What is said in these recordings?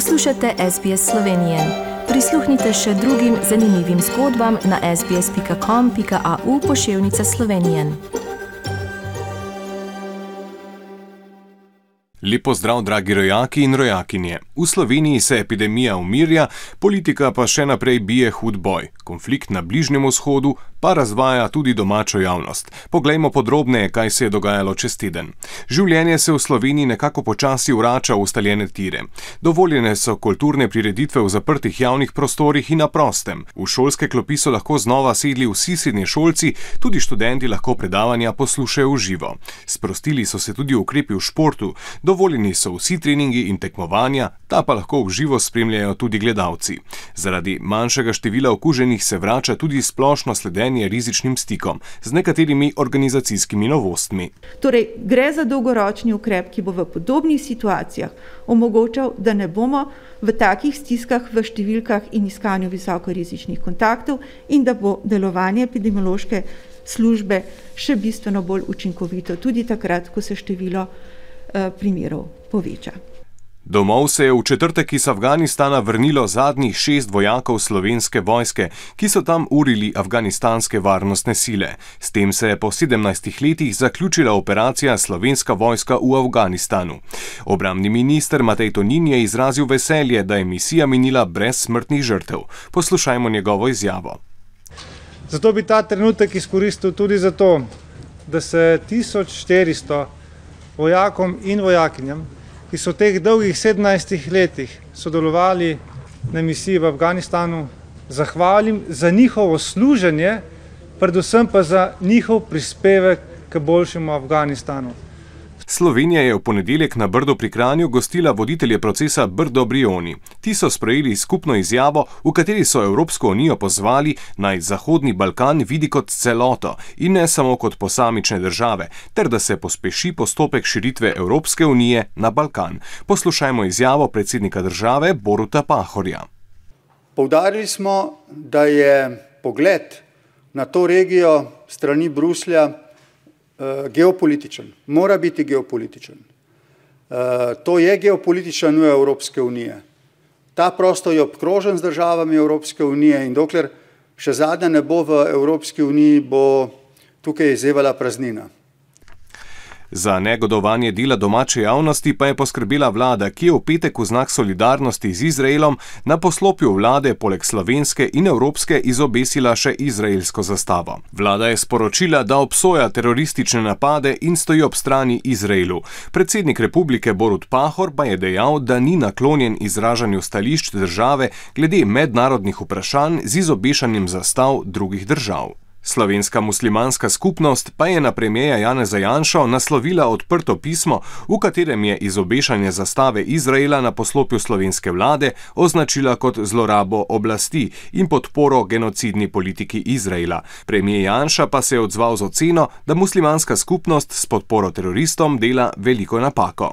Poslušate SBS Slovenije. Prisluhnite še drugim zanimivim zgodbam na sbsp.com.au pošiljka Slovenije. Lepo zdrav, dragi rojaki in rojakinje. V Sloveniji se epidemija umirja, politika pa še naprej bije hud boj. Konflikt na Bližnjem vzhodu pa razvaja tudi domačo javnost. Poglejmo podrobneje, kaj se je dogajalo čez teden. Življenje se v Sloveniji nekako počasi vrača v ustaljene tire. Dovoljene so kulturne prireditve v zaprtih javnih prostorih in na prostem. V šolske klopi so lahko znova sedli vsi srednji šolci, tudi študenti lahko predavanja poslušajo v živo. Sprostili so se tudi ukrepi v športu, dovoljeni so vsi treningi in tekmovanja, ta pa lahko v živo spremljajo tudi gledalci. Zaradi manjšega števila okuženih se vrača tudi splošno sledenje rizičnim stikom z nekaterimi organizacijskimi novostmi. Torej, gre za dolgoročni ukrep, ki bo v podobnih situacijah omogočal, da ne bomo v takih stiskah v številkah in iskanju visokorizičnih kontaktov in da bo delovanje epidemiološke službe še bistveno bolj učinkovito, tudi takrat, ko se število eh, primerov poveča. Domov se je v četrtek iz Afganistana vrnilo zadnjih šest vojakov slovenske vojske, ki so tam urili afganistanske varnostne sile. S tem se je po 17 letih zaključila operacija Slovenska vojska v Afganistanu. Obramni minister Matej Tonin je izrazil veselje, da je misija minila brez smrtnih žrtev. Poslušajmo njegovo izjavo. Zato bi ta trenutek izkoristil tudi zato, da se 1400 vojakom in vojakinjam ki so v teh dolgih 17 letih sodelovali na misiji v Afganistanu, zahvalim za njihovo služenje, predvsem pa za njihov prispevek k boljšemu Afganistanu. Slovenija je v ponedeljek na Brdo pri Kranju gostila voditelje procesa Brdo Brioni. Ti so sprejeli skupno izjavo, v kateri so Evropsko unijo pozvali naj Zahodni Balkan vidi kot celoto in ne samo kot posamične države, ter da se pospeši postopek širitve Evropske unije na Balkan. Poslušajmo izjavo predsednika države Boruta Pahorja. Poudarili smo, da je pogled na to regijo strani Bruslja geopolitičen, mora biti geopolitičen. Uh, to je geopolitična nuja Evropske unije. Ta prostor je obkrožen z državami Evropske unije in dokler še zadnja ne bo v Evropski uniji, bo tukaj izzevala praznina. Za negodovanje dela domače javnosti pa je poskrbela vlada, ki je v petek v znak solidarnosti z Izraelom na poslopju vlade poleg slovenske in evropske izobesila še izraelsko zastavo. Vlada je sporočila, da obsoja teroristične napade in stoji ob strani Izraelu. Predsednik republike Borut Pahor pa je dejal, da ni naklonjen izražanju stališč države glede mednarodnih vprašanj z izobešanjem zastav drugih držav. Slovenska muslimanska skupnost pa je na premijeja Janeza Janša naslovila odprto pismo, v katerem je izobešanje zastave Izraela na poslopju slovenske vlade označila kot zlorabo oblasti in podporo genocidni politiki Izraela. Premijer Janša pa se je odzval z oceno, da muslimanska skupnost s podporo teroristom dela veliko napako.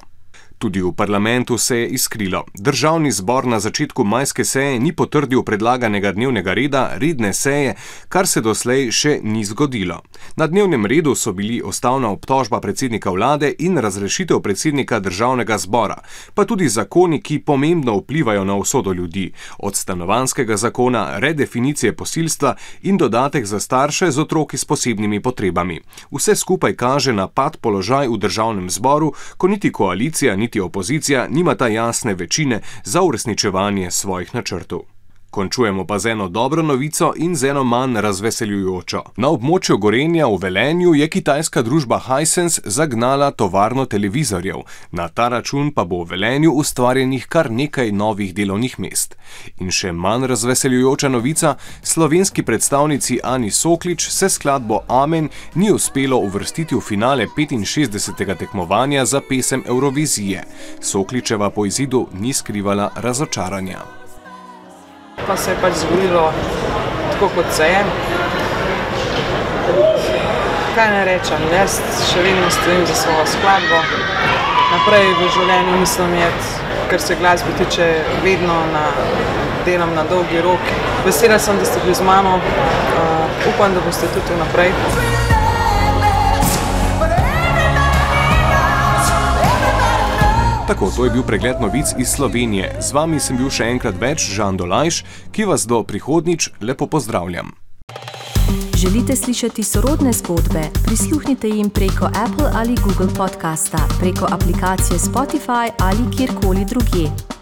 Tudi v parlamentu se je iskrilo. Državni zbor na začetku majske seje ni potrdil predlaganega dnevnega reda redne seje, kar se doslej še ni zgodilo. Na dnevnem redu so bili ustavna obtožba predsednika vlade in razrešitev predsednika državnega zbora, pa tudi zakoni, ki pomembno vplivajo na usodo ljudi, od stanovanskega zakona, redefinicije posilstva in dodatek za starše z otroki s posebnimi potrebami. Vse skupaj kaže na pad položaj v državnem zboru, ko niti koalicija ni niti opozicija nimata jasne večine za uresničevanje svojih načrtov. Končujemo pa z eno dobro novico in z eno manj razveseljujočo. Na območju Gorenja v Velenju je kitajska družba Hisense zagnala tovarno televizorjev, na ta račun pa bo v Velenju ustvarjenih kar nekaj novih delovnih mest. In še manj razveseljujoča novica: slovenski predstavnici Ani Soklič se skladbo Amen ni uspelo uvrstiti v finale 65. tekmovanja za pesem Eurovizije. Sokličeva po izidu ni skrivala razočaranja pa se je pač zgodilo tako, kot se je. Kaj ne rečem, jaz še vedno stojim za svojo skladbo. Naprej v življenju mislim, ker se glasbe tiče, vedno na, delam na dolgi rok. Vesela sem, da ste bili z mano, uh, upam, da boste tudi naprej. Tako, to je bil pregled novic iz Slovenije. Z vami sem bil še enkrat več, Žan Dolajš, ki vas do prihodnič lepo pozdravljam. Želite slišati sorodne zgodbe? Prisluhnite jim preko Apple ali Google podcasta, preko aplikacije Spotify ali kjerkoli drugje.